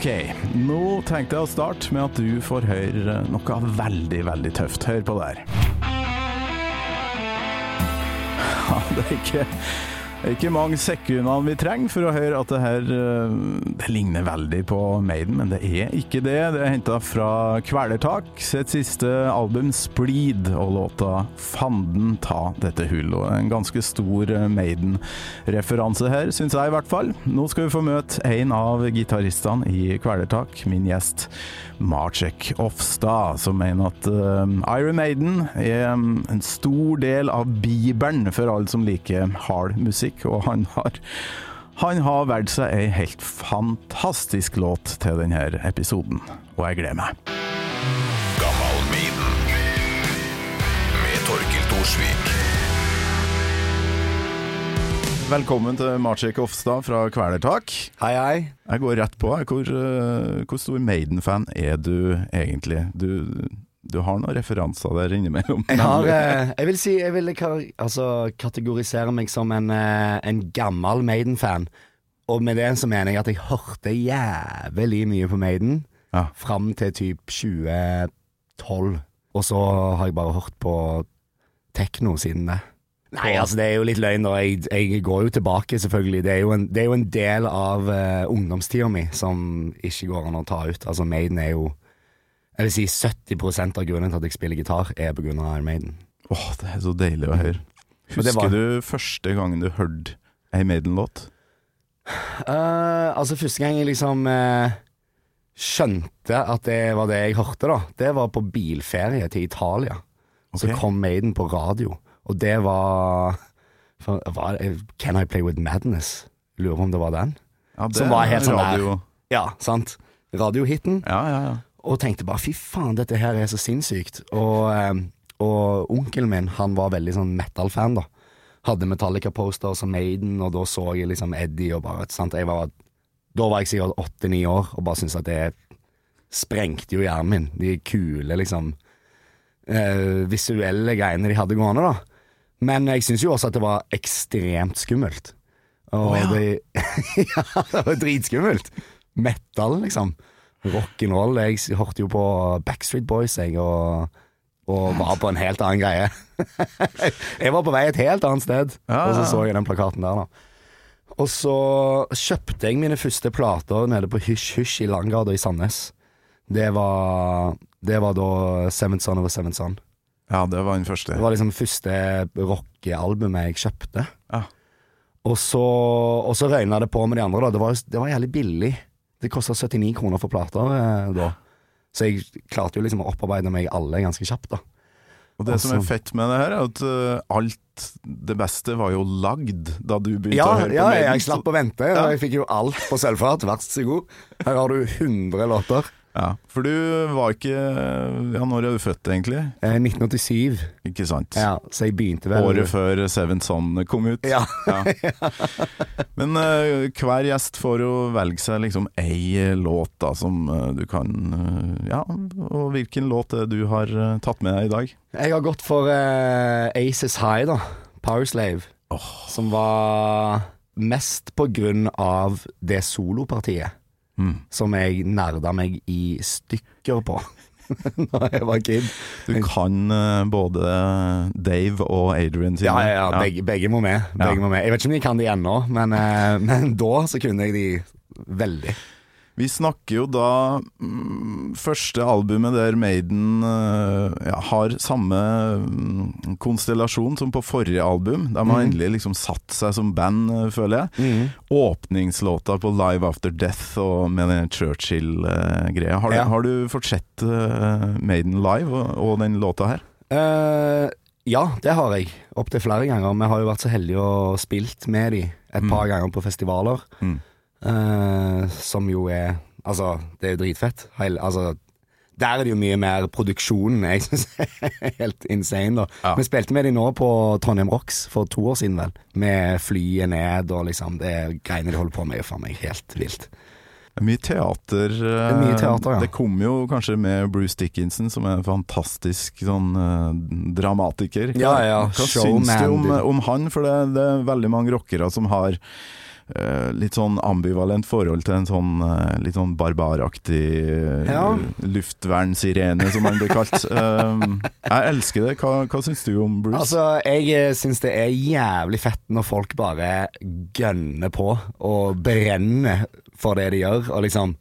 Ok, nå tenkte jeg å starte med at du får høre noe veldig, veldig tøft. Hør på det her. Ja, det er ikke, ikke mange sekundene vi trenger for å høre at det her eh, Det ligner veldig på Maiden, men det er ikke det. Det er henta fra Kvelertak sitt siste album, Splid og låta 'Fanden ta dette hullet'. En ganske stor eh, Maiden-referanse her, syns jeg i hvert fall. Nå skal vi få møte en av gitaristene i Kvelertak, min gjest Marcek Ofstad, som mener at uh, Iron Maiden er um, en stor del av bibelen for alle som liker hard musikk, og han har han har valgt seg ei helt fantastisk låt til denne episoden, og jeg gleder meg. Gammalmiden Med Torkil Thorsvik. Velkommen til Marcek Offstad fra Kvelertak. Hei, hei. Jeg går rett på. Hvor, uh, hvor stor Maiden-fan er du egentlig? Du, du har noen referanser der innimellom. Jeg har eh, Jeg vil si Jeg vil altså, kategorisere meg som en, eh, en gammel Maiden-fan. Og med det så mener jeg at jeg hørte jævlig mye på Maiden Ja. fram til typ 2012. Og så har jeg bare hørt på tekno siden det. Nei, altså det er jo litt løgn, og jeg, jeg går jo tilbake, selvfølgelig. Det er jo en, er jo en del av uh, ungdomstida mi som ikke går an å ta ut. Altså Maiden er jo Jeg vil si 70 av grunnen til at jeg spiller gitar, er av Iron Maiden. Åh, det er så deilig å høre. Husker var- du første gangen du hørte ei Maiden-låt? Uh, altså første gang jeg liksom uh, skjønte at det var det jeg hørte, da, det var på bilferie til Italia. Så kom Maiden på radio, og det var, for, var Can I Play With Madness? Lurer på om det var den? Ja, det Som var helt sånn sånn der. radio. Ja, sant? Radiohiten. Ja, ja, ja. Og tenkte bare fy faen, dette her er så sinnssykt. Og, eh, og onkelen min, han var veldig sånn metal-fan, da. Hadde Metallica-poster og Maiden, og da så jeg liksom Eddie og bare sant? Jeg var, Da var jeg sikkert åtte-ni år og bare syntes at det sprengte jo hjernen min. De kule, liksom eh, visuelle greiene de hadde gående, da. Men jeg syns jo også at det var ekstremt skummelt. Og oh, ja. det Ja, det var dritskummelt. Metal, liksom. Rock'n'roll. Jeg hørte jo på Backstreet Boys, jeg, og, og var på en helt annen greie. jeg var på vei et helt annet sted, Ja, og så så jeg den plakaten der, da. Og så kjøpte jeg mine første plater nede på Hysj Hysj i Langgata i Sandnes. Det var, det var da Seventh Son over Seven Seventh Son. Ja, det var den første. Det var liksom første rockealbumet jeg kjøpte. Ja. Og så, og så røyna det på med de andre, da. Det var, det var jævlig billig. Det kosta 79 kroner for plater eh, da. Så jeg klarte jo liksom å opparbeide meg alle ganske kjapt, da. Og det som er Altså- fett med det her, er at uh, alt det beste var jo lagd da du begynte Ja, å høre ja på Ja, jeg slapp å vente. Ja. Jeg fikk jo alt på sølvfat. Vær så god. Her har du 100 låter. Ja, for du var ikke Ja, når er du født, egentlig? Eh, 1987. Ikke sant? Ja, så jeg begynte vel Året før Seven Son kom ut. Ja. Ja. Men uh, hver gjest får jo velge seg liksom ei låt da, som uh, du kan uh, Ja, og hvilken låt er du har eh, tatt med deg i dag? Jeg har gått for eh, Aces High, da. Powerslave. Som var mest på grunn av det solopartiet. Mm. Som jeg nerda meg i stykker på da jeg var kid. Du kan uh, både Dave og Adrian sine. Ja, ja, ja, begge, begge må med. Begge Ja. må med. Jeg vet ikke om de kan de ennå, men, uh, men da så kunne jeg de veldig. Vi snakker jo da mm, Første albumet der Maiden eh, ja, har samme mm, konstellasjon som på forrige album. Der man mm. endelig liksom satt seg som band, eh, føler jeg. Åpningslåta på Live After Death og med den Churchill-greia. Har, du- Ja. har du fått sett eh, Maiden live og, og den låta her? Ja, det har jeg. Opptil flere ganger. Vi har jo vært så heldige å spilt med de et par ganger på festivaler. Mm. Eh, som jo er Altså, det er jo dritfett. Heil, altså, der er det jo mye mer produksjonen jeg syns er helt insane, da. Ja. Vi spilte med de nå på Trondheim Rocks for to år siden, vel. Med flyet ned og liksom Det greiene de holder på med, er faen meg helt vilt. Mye teater. Det, er mye teater, ja. Det kom jo kanskje med Bruce Dickinson, som er en fantastisk sånn eh, dramatiker. Ja, ja, hva syns du om, om han? For det, det er veldig mange rockere som har eh, litt sånn ambivalent forhold til en sånn eh, litt sånn barbaraktig eh, Ja. luftvernsirene, som man blir kalt. Jeg elsker det. Hva, hva syns du om Bruce? Altså, jeg eh, syns det er jævlig fett når folk bare gønner på og brenner for det de gjør, og liksom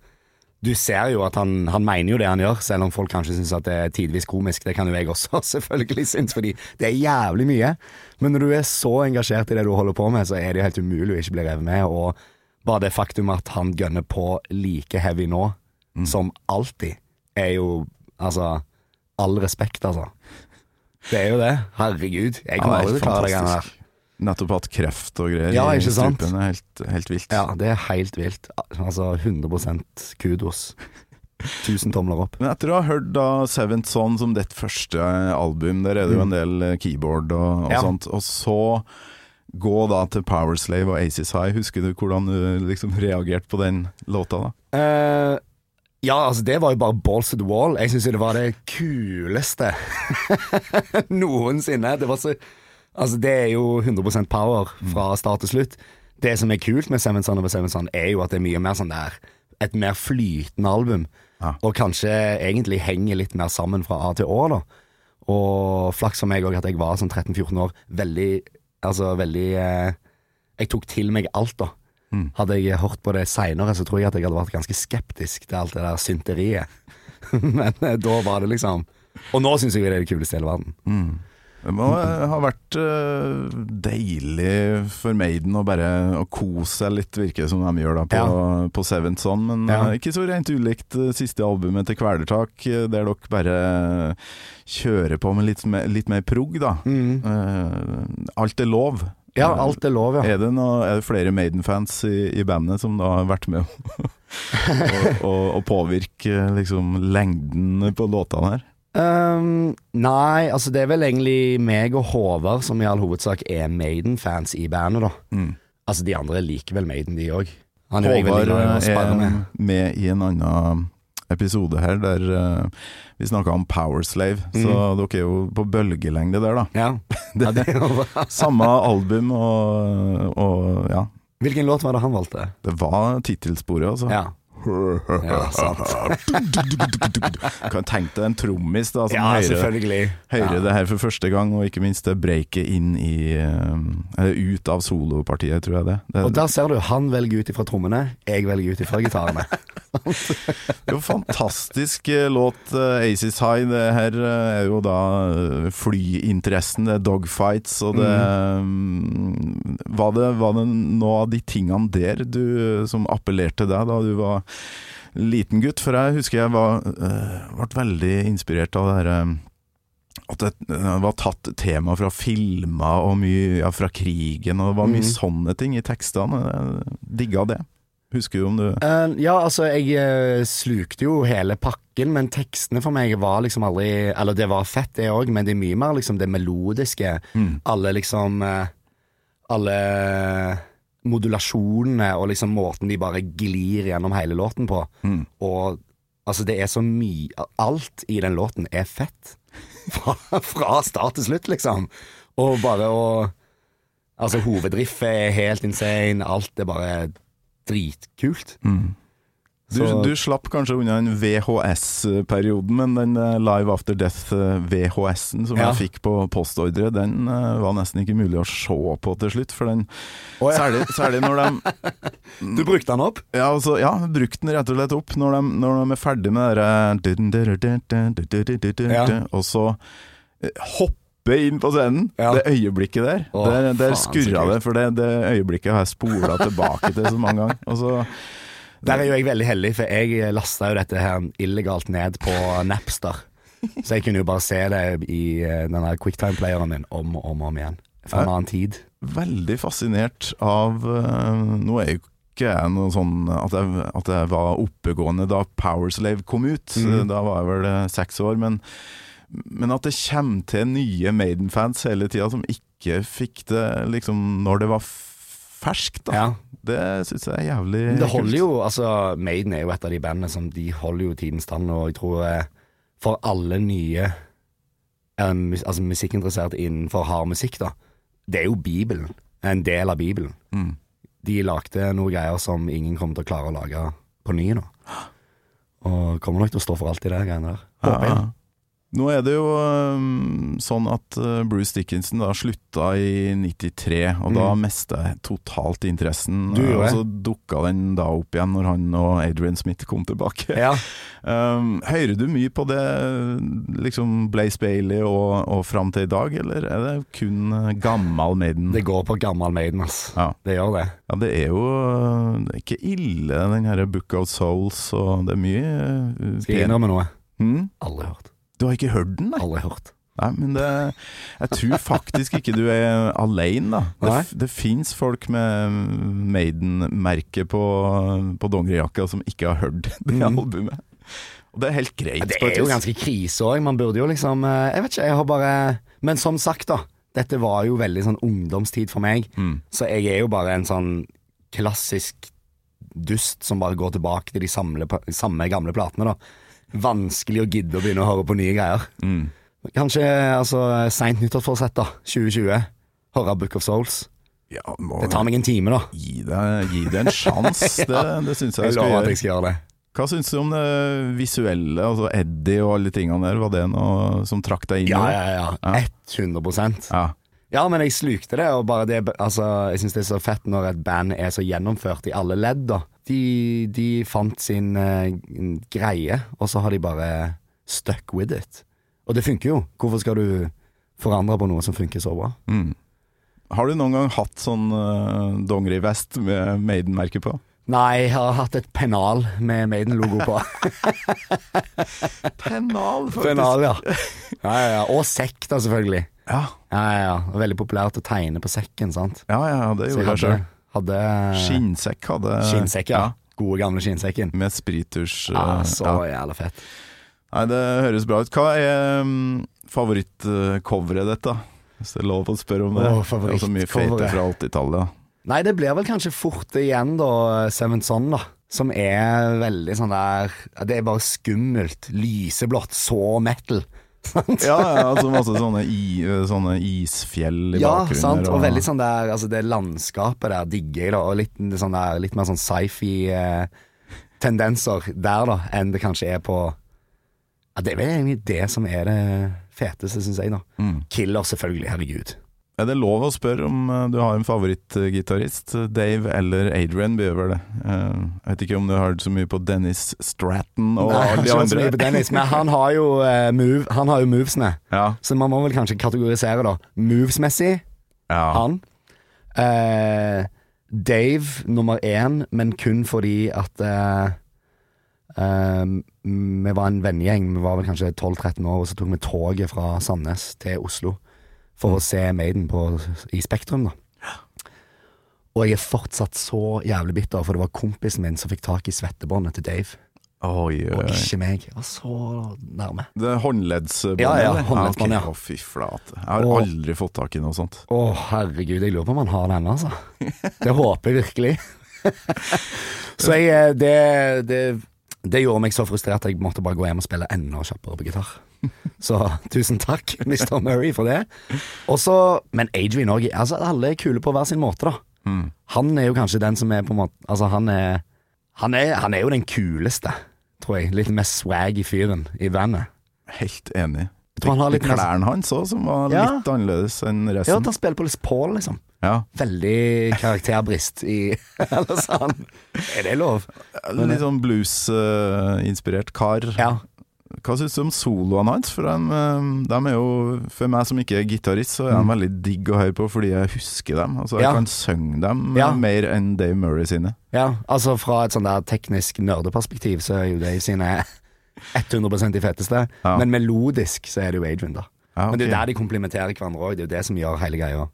Du ser jo at han, han mener jo det han gjør, selv om folk kanskje syns at det er tidvis komisk. Det kan jo jeg også selvfølgelig synes, fordi det er jævlig mye. Men når du er så engasjert i det du holder på med, så er det jo helt umulig å ikke bli revet med. Og bare det faktum at han gønner på like heavy nå som alltid, er jo altså All respekt, altså. Det er jo det. Herregud. Jeg er aldri til å klare det greiene der. Nettopp hatt kreft og greier Ja, ikke sant? strupen. Helt, helt vilt. Ja, det er helt vilt. Altså 100% kudos. Tusen tomler opp. Men etter å ha hørt da Seventh Son som ditt første album, der er det jo en del eh, keyboard og, og Mm. Ja. sånt, og så gå da til Powerslave og Aces High. Husker du hvordan du liksom reagerte på den låta da? Uh, ja, altså det var jo bare balls to the wall. Jeg syns jo det var det kuleste noensinne. Det var så Altså, det er jo 100% power fra start til slutt. Det som er kult med Seven Son over Seven Son, er jo at det er mye mer sånn der Et mer flytende album. Ja. Og kanskje egentlig henger litt mer sammen fra A til Å, da. Og flaks for meg òg at jeg var sånn 13-14 år. Veldig Altså veldig eh, Jeg tok til meg alt, da. Hadde jeg hørt på det seinere, så tror jeg at jeg hadde vært ganske skeptisk til alt det der synteriet. Men eh, da var det liksom Og nå syns jeg det er det kuleste i hele verden. Det må ha vært uh, deilig for Maiden å bare å kose seg litt, virker det som de gjør da på, på Seventh Son. Men Ja. uh, ikke så rent ulikt uh, siste albumet til Kvelertak, der dere bare kjører på med litt, mer- litt mer prog, da. Eh, alt er lov. Mm. Ja, alt er lov, ja. Er det, noe, er det flere Maiden-fans i, i bandet som da har vært med å, å påvirke liksom, lengden på låtene her? Ehm, nei, altså det er vel egentlig meg og Håvard som i all hovedsak er Maiden-fans i bandet, da. Mm. Altså de andre liker vel Maiden, de òg. Er Håvard spare er med. med i en annen episode her der uh, vi snakka om Powerslave, så Mm. dere er jo på bølgelengde der, da. Ja. ja det var- Samme album og, og ja. Hvilken låt var det han valgte? Det var tittelsporet, altså. Ja. Ja. Kan tenke deg en trommis da som Ja, hører, hører det her for første gang, og ikke minst det breaket inn i eh, Eller ut av solopartiet, tror jeg det. det Og der ser du, han velger ut ifra trommene, jeg velger ut ifra gitarene. Det er jo fantastisk eh, låt, eh, Aces High. Det her eh, er jo da flyinteressen, det er dogfights, og det mm, var, det var det noe av de tingene der du, som appellerte deg da du var liten gutt? For jeg husker jeg var, eh, ble veldig inspirert av det her eh, at det eh, var tatt tema fra filmer og mye ja, fra krigen, og det var mye mm. sånne ting i tekstene. Jeg digga det. Husker du om du uh, ja, altså, jeg uh, slukte jo hele pakken, men tekstene for meg var liksom aldri Eller det var fett, det òg, men det er mye mer liksom det melodiske. Mm. Alle liksom uh, Alle modulasjonene og liksom måten de bare glir gjennom hele låten på. Mm. Og altså, det er så mye Alt i den låten er fett. Fra, fra start til slutt, liksom. Og bare å Altså, hovedriffet er helt insane. Alt er bare dritkult. Du, du slapp kanskje unna den VHS-perioden, men den eh, Live After Death-VHS-en som Ja. jeg fikk på postordre, den eh, var nesten ikke mulig å se på til slutt. For den, oh, ja. særlig, særlig når de Du brukte den opp? Ja, altså, ja brukte den rett og slett opp når de, når de er ferdig med det der Ja. Og så hopper hoppe inn på scenen. Ja. Det øyeblikket der. Å, der der faen, skurra det, for det, det øyeblikket har jeg spola tilbake til så mange ganger. Og så Der er jo jeg veldig heldig, for jeg lasta jo dette her illegalt ned på Napster. Så jeg kunne jo bare se det i denne den der quicktime-playeren min om og om, om igjen. Fra en annen tid. veldig fascinert av eh, Nå er jo ikke jeg noe sånn at jeg, at jeg var oppegående da Powerslave kom ut. Mm. Da var jeg vel eh, seks år. Men, men at det kommer til nye Maiden-fans hele tida som ikke fikk det liksom når det var ferskt, da. Ja. Det syns jeg er jævlig Men det holder kult. jo Altså, Maiden er jo et av de bandene som de holder jo tidens stand, og jeg tror eh, for alle nye mus- altså musikkinteresserte innenfor hard musikk, da, det er jo Bibelen. En del av Bibelen. Mm. de lagde noen greier som ingen kommer til å klare å lage på ny nå. Og kommer nok til å stå for alltid, det greiene der. Håper jeg. Nå er det jo øhm, sånn at øh, Bruce Dickinson da slutta i 93, og da Mm. mista jeg totalt interessen. Du og så dukka den da opp igjen når han og Adrian Smith kom tilbake. Ja. Um, hører du mye på det, liksom Blaze Bailey og, og fram til i dag, eller er det kun øh, gammal Maiden? Det går på gammel Maiden, ass. Ja. Det gjør det. Ja, det er jo øh, det er ikke ille, den her Book of Souls, og det er mye øh, Skal jeg innrømme noe? Hmm? Aldri hørt. Du har ikke hørt den, nei? Aldri hørt. Nei, men det Jeg tror faktisk ikke du er alene, da. Det, Nei. det fins folk med Maiden-merke på, på dongerijakka som ikke har hørt det Mhm. albumet. Og det er helt greit. Det er jo ganske krise òg. Man burde jo liksom eh, Jeg vet ikke, jeg har bare Men som sagt, da. Dette var jo veldig sånn ungdomstid for meg. Mm. Så jeg er jo bare en sånn klassisk dust som bare går tilbake til de samle, samme gamle platene, da. Vanskelig å gidde å begynne å høre på nye greier. Mm. Kanskje altså seint nyttårsforsett, da. 2020. Høre Book of Souls. Ja, må Det tar meg en time, da. gi deg, gi det en sjanse. Det, det syns jeg Jeg lover at jeg skal gjøre det. Hva syns du om det visuelle, altså Eddie og alle tingene der? Var det noe som trakk deg inn? Ja, ja, ja. Ja. 100 ja. Ja, men jeg slukte det, og bare det Altså, jeg syns det er så fett når et band er så gjennomført i alle ledd, da. De, de fant sin uh, greie, og så har de bare stuck with it. Og det funker jo. Hvorfor skal du forandre på noe som funker så bra? Mm. Har du noen gang hatt sånn uh, dongerivest med Maiden-merke på? Nei, jeg har hatt et pennal med Maiden-logo på. Pennal, faktisk. pennal, ja. ja, ja, ja. Og sekk, da, selvfølgelig. Ja, Ja, ja, ja. Veldig populært å tegne på sekken, sant. ja, ja det gjorde jeg sjøl. Hadde Skinnsekk hadde Skinnsekk, ja. Gode, gamle skinnsekken. Med sprittusj. Ja, eh, så ja. jævla fett. Nei, det høres bra ut. Hva er um, favorittcoveret ditt, da? Hvis det er lov å spørre om det. Oh, det er så mye feite fra 80-tallet. da. Nei, det blir vel kanskje fort igjen, da, Seven Son, da. Som er veldig sånn der Det er bare skummelt. Lyseblått. Så metal. Ja, ja, altså masse sånne, i, sånne isfjell i Ja, bakgrunnen. sant. Og, Og veldig sånn der Altså, det landskapet der digger jeg, da. Og litt, sånn der, litt mer sånn sci-fi-tendenser der, da, enn det kanskje er på Ja, det er vel egentlig det som er det feteste, syns jeg, da. Mm. Killer, selvfølgelig. Herregud. Er det lov å spørre om eh, du har en favorittgitarist? Dave eller Adrian vel det. Eh, Jeg vet ikke om du har så mye på Dennis Stratton og Nei, de ikke så mye på Dennis, men han har jo, eh, move, han har jo movesene. Ja, Så man må vel kanskje kategorisere, da. Movesmessig, ja. han. Eh, Dave nummer én, men kun fordi at eh, eh, Vi var en vennegjeng, vi var vel kanskje 12-13 år, og så tok vi toget fra Sandnes til Oslo for å se Maiden på, i Spektrum, da. Og jeg er fortsatt så jævlig bitter, for det var kompisen min som fikk tak i svettebåndet til Dave, Oi, oi, og ikke meg. Jeg var så nærme. Det er håndleddsbåndet? Ja, ja, eller? håndleddsbånd, ja. Å, fy flate. Jeg har Og- aldri fått tak i noe sånt. Å, herregud, jeg lurer på om han har den ennå, altså. Det håper jeg virkelig. så jeg, eh, det, det, det gjorde meg så frustrert at jeg måtte bare gå hjem og spille enda kjappere på gitar. Så tusen takk, Mr. Murray, for det. Også, men Adrian òg. Altså, alle er kule på hver sin måte, da. Mm. Han er jo kanskje den som er på en måte Altså, han er Han er, han er jo den kuleste, tror jeg. Litt mest swag i fyren i bandet. Helt enig. Jeg tror han har litt mer Klærne hans òg, som var Ja. litt annerledes enn Ja, resten. at han spiller på Les Paul, liksom. Ja. Veldig karakterbrist i Eller sånn. Er det lov? Litt sånn blues-inspirert kar. Ja. Hva syns du om soloene hans? For de, eh, de er jo, for meg som ikke er gitarist, så er de veldig digg å høre på fordi jeg husker dem. Altså Jeg Mm. Ja. kan synge dem Ja. mer enn Dave Murray sine. Ja, altså fra et sånn der teknisk nerdeperspektiv så er jo Dave sine 100 de feteste. Ja. Men melodisk så er det jo Adrian, da. Ja, Men det er jo der de komplementerer hverandre òg. Det er jo det som gjør hele greia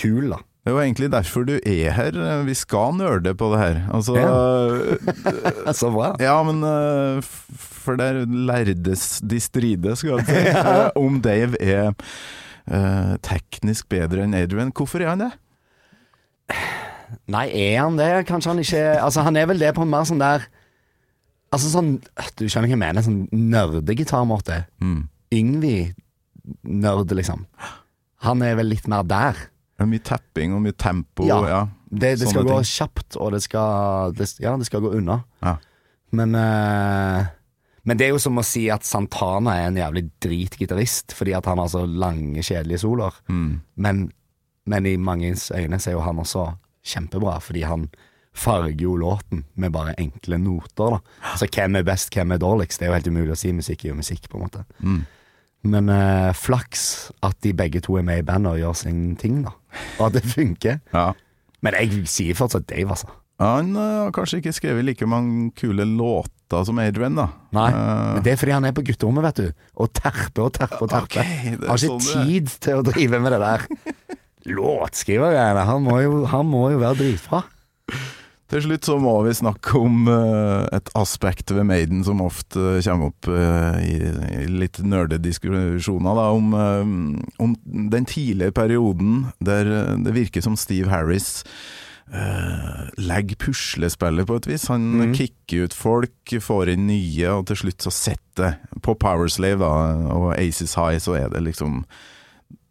kul, da. Det er jo egentlig derfor du er her. Vi skal nerde på det her. Altså Så bra. Ja, men eh, For der lærdes de stride, skal jeg si, ja. om Dave er uh, teknisk bedre enn Adrian. Hvorfor er han det? Nei, er han det? Kanskje han ikke Altså, han er vel det på en mer sånn der Altså sånn Du skjønner hva jeg mener? Sånn nerdegitarmåte. Mm. Yngvi-nerd, liksom. Han er vel litt mer der. Det er mye tapping og mye tempo. Ja. Ja. Det, det skal ting. gå kjapt, og det skal det, Ja, det skal gå unna. Ja. Men eh, Men det er jo som å si at Santana er en jævlig dritgitarist, fordi at han har så lange, kjedelige soloer. Mm. Men, men i manges øyne så er jo han også kjempebra, fordi han farger jo låten med bare enkle noter, da. Så hvem er best, hvem er dårligst? Det er jo helt umulig å si. Musikk er jo musikk, på en måte. Mm. Men eh, flaks at de begge to er med i bandet og gjør sin ting, da. Og at det funker. Ja. Men jeg sier fortsatt Dave, altså. Han eh, har kanskje ikke skrevet like mange kule låter som Adrian, da. Nei, uh, men det er fordi han er på gutterommet, vet du. Og terper og terper og terper. Okay, har ikke sånn det tid til å drive med det der. Låtskrivergreiene. Han, må jo- han må jo være dritbra. Til slutt så må vi snakke om eh, et aspekt ved Maiden som ofte kommer opp eh, i, litt nerdediskusjoner, da, om, eh, om den tidlige perioden der eh, det virker som Steve Harris Uh, legger puslespillet på et vis. Han mm. kicker ut folk, får inn nye, og til slutt så setter det på Powerslave da, og Aces High, så er det liksom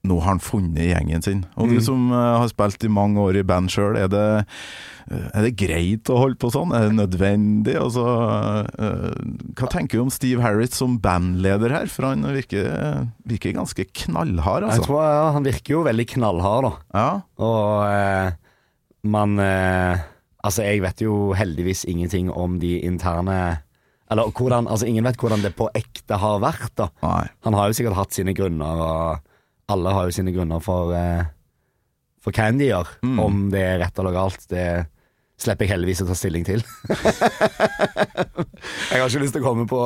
nå har han funnet gjengen sin. Og du Mm. som eh, har spilt i mange år i band sjøl, er, det- eh, er det greit å holde på sånn? Er det nødvendig? Altså, eh, hva tenker du om Steve Harris som bandleder her? For han virker, virker ganske knallhard, Jeg altså. tror ja, Han virker jo veldig knallhard, da. Ja, Og eh, man eh, Altså, jeg vet jo heldigvis ingenting om de interne Eller hvordan Altså, ingen vet hvordan det på ekte har vært, da. nei. Han har jo sikkert hatt sine grunner, og alle har jo sine grunner for eh, For hva enn de gjør. Mm. Om det er rett eller galt, det slipper jeg heldigvis å ta stilling til. jeg har ikke lyst til å komme på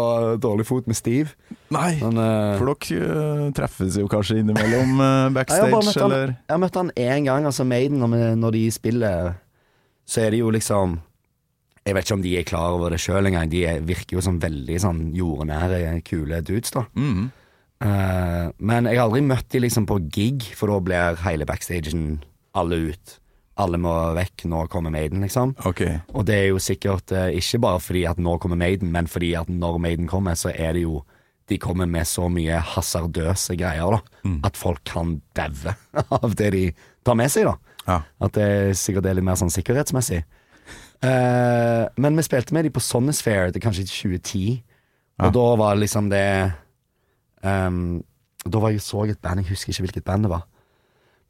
dårlig fot med Steve, Nei, men eh, for dere uh, treffes jo kanskje innimellom eh, jeg har backstage, han- eller? Jeg har møtt han én gang, altså Maiden, når, når de spiller, så er det jo liksom Jeg vet ikke om de er klar over det sjøl engang. De er, virker jo som veldig sånn jordnære, kule dudes, da. Mm. Eh, men jeg har aldri møtt de liksom på gig, for da blir hele backstagen alle ut. Alle må vekk, nå kommer Maiden, liksom. Okay. Og det er jo sikkert uh, ikke bare fordi at nå kommer Maiden, men fordi at når Maiden kommer, så er det jo De kommer med så mye hasardøse greier, da. At folk kan daue av det de tar med seg, da. Ja. At det er sikkert er litt mer sånn sikkerhetsmessig. Uh, men vi spilte med de på Sonnysphere, det er kanskje 2010, og da var liksom det ehm, Da var jeg så et band, jeg husker ikke hvilket band det var.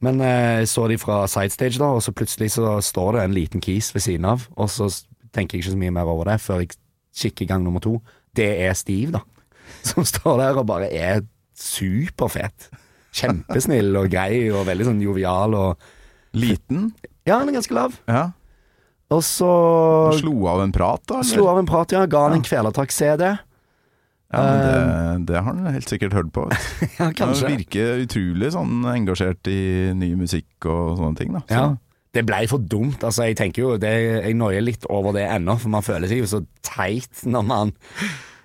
Men eh, jeg så de fra sidestage, da, og så plutselig så står det en liten kis ved siden av, og så tenker jeg ikke så mye mer over det før jeg kikker gang nummer to. Det er Steve, da. Som står der og bare er superfet. Kjempesnill og grei og veldig sånn jovial og Liten? Ja, han er ganske lav. Ja. Og så slo av en prat, da? eller? slo av en prat, ja. Ga han en Kvelertak-CD. Ja, men det, det har han helt sikkert hørt på. Ja, kanskje. Han virker utrolig sånn engasjert i ny musikk og sånne ting. da. Så, Ja. Det blei for dumt. Altså, jeg tenker jo det, Jeg noier litt over det ennå, for man føler seg jo så teit når man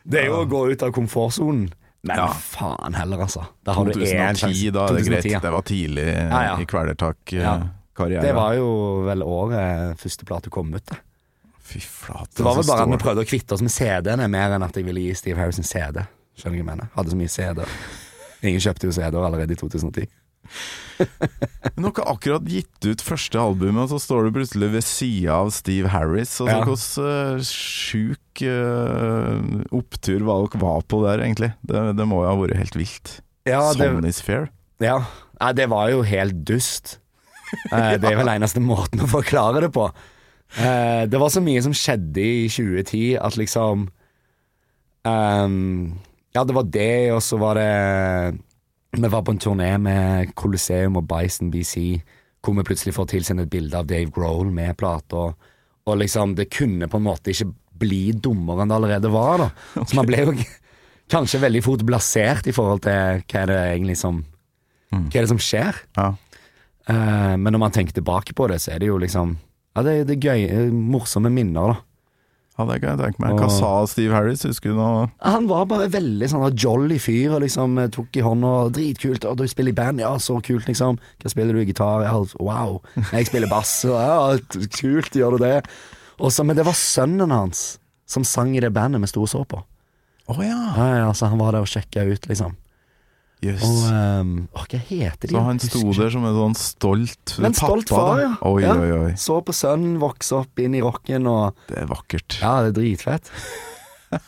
Det er jo å gå ut av komfortsonen. Men Ja. faen heller, altså. Da har 2010, sjanse. da det er greit. Det var tidlig eh, Ja, ja. i Kvelertak-karrieren. Ja. Det var jo vel året første plate kom ut. Det Fy flate. Det var vel bare at vi prøvde å kvitte oss med CD-ene, mer enn at jeg ville gi Steve Harris en CD. Skjønner du hva jeg mener? Hadde så mye CD-er. Ingen kjøpte jo CD-er allerede i 2010. Men Dere har akkurat gitt ut første albumet, og så står du plutselig ved sida av Steve Harris. Altså, Ja. Hvordan uh, sjuk uh, opptur var dere var på der, egentlig? Det, det må jo ha vært helt vilt. Ja, det, Sånn is fair. Ja, Nei, det var jo helt dust. Eh, det er vel eneste måten å forklare det på. Eh, det var så mye som skjedde i 2010 at liksom um, Ja, det var det, og så var det Vi var på en turné med Colosseum og Bison BC, hvor vi plutselig får tilsendt et bilde av Dave Grohl med plate, og, liksom Det kunne på en måte ikke bli dummere enn det allerede var, da. Så man ble jo kanskje veldig fort blasert i forhold til hva er det egentlig som Hva er det som skjer? Ja. Uh, men når man tenker tilbake på det, så er det jo liksom Ja, det, det er gøy, eh, morsomme minner, da. ja, det kan jeg tenke meg. Hva sa Steve Harris? Husker du noe? Han var bare veldig sånn jolly fyr, og liksom eh, tok i hånda Dritkult. Og du spiller i band? Ja, så kult, liksom. Hva spiller du? i Gitar? Ja, wow. Jeg spiller bass. og Ja, kult, gjør du det? Også, men det var sønnen hans som sang i det bandet vi sto og så på. Å ja. Ja, ja, så han var der og sjekka ut, liksom. Jøss. Og um, å, hva heter de? Så han sto der som en sånn stolt Men stolt pappa, far, ja. Oi, Ja. oi, oi. Så på sønnen vokse opp inn i rocken, og Det er vakkert. Ja, det er dritfett.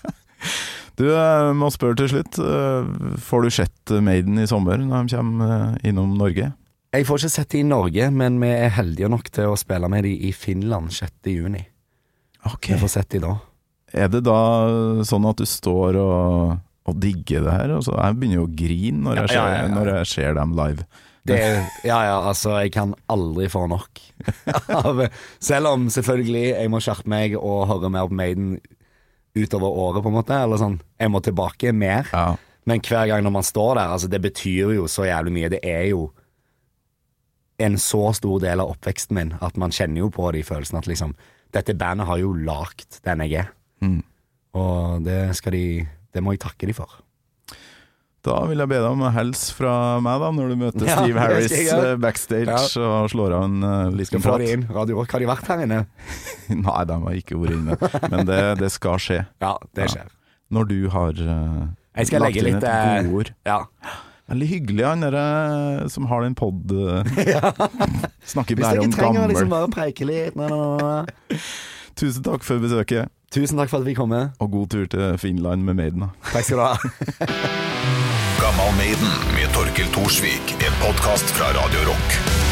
Du, jeg må spørre til slutt. eh, Får du sett Maiden i sommer når de kommer eh, innom Norge? Jeg får ikke sett de i Norge, men vi er heldige nok til å spille med de i Finland 6. juni. Ok. Vi får sett de da. Er det da sånn at du står og, og digger det her? Altså, jeg begynner jo å grine når jeg Ja, ser, ja, ja. Når jeg ser dem live. Det ja, ja, altså, jeg kan aldri få nok. Selv om selvfølgelig jeg må skjerpe meg og høre mer på Maiden utover året, på en måte. Eller sånn, jeg må tilbake mer. Ja. Men hver gang når man står der, altså, det betyr jo så jævlig mye. Det er jo en så stor del av oppveksten min at man kjenner jo på de følelsene at liksom Dette bandet har jo lagd den jeg er. Mm. Og det skal de Det må jeg takke de for. Da vil jeg be deg om å hilse fra meg, da, når du møter Ja, Steve Harris jeg eh, backstage Ja. og slår av en uh, liten prat. de inn. Radio Rock, har de vært her inne? Nei, de har ikke vært inne, men det, det skal skje. Ja, det Ja. Når du har uh, Jeg skal lagt inn litt et uh, godord. Ja. Veldig hyggelig, han derre som har den pod... Snakker Hvis bare dere om trenger gammel. liksom bare preike litt nå, nå, nei. Tusen takk for besøket, Tusen takk for at vi kom med. og god tur til Finland med Maiden. Takk skal du ha. Gammal Maiden med Torkil Thorsvik. En podkast fra Radio Rock.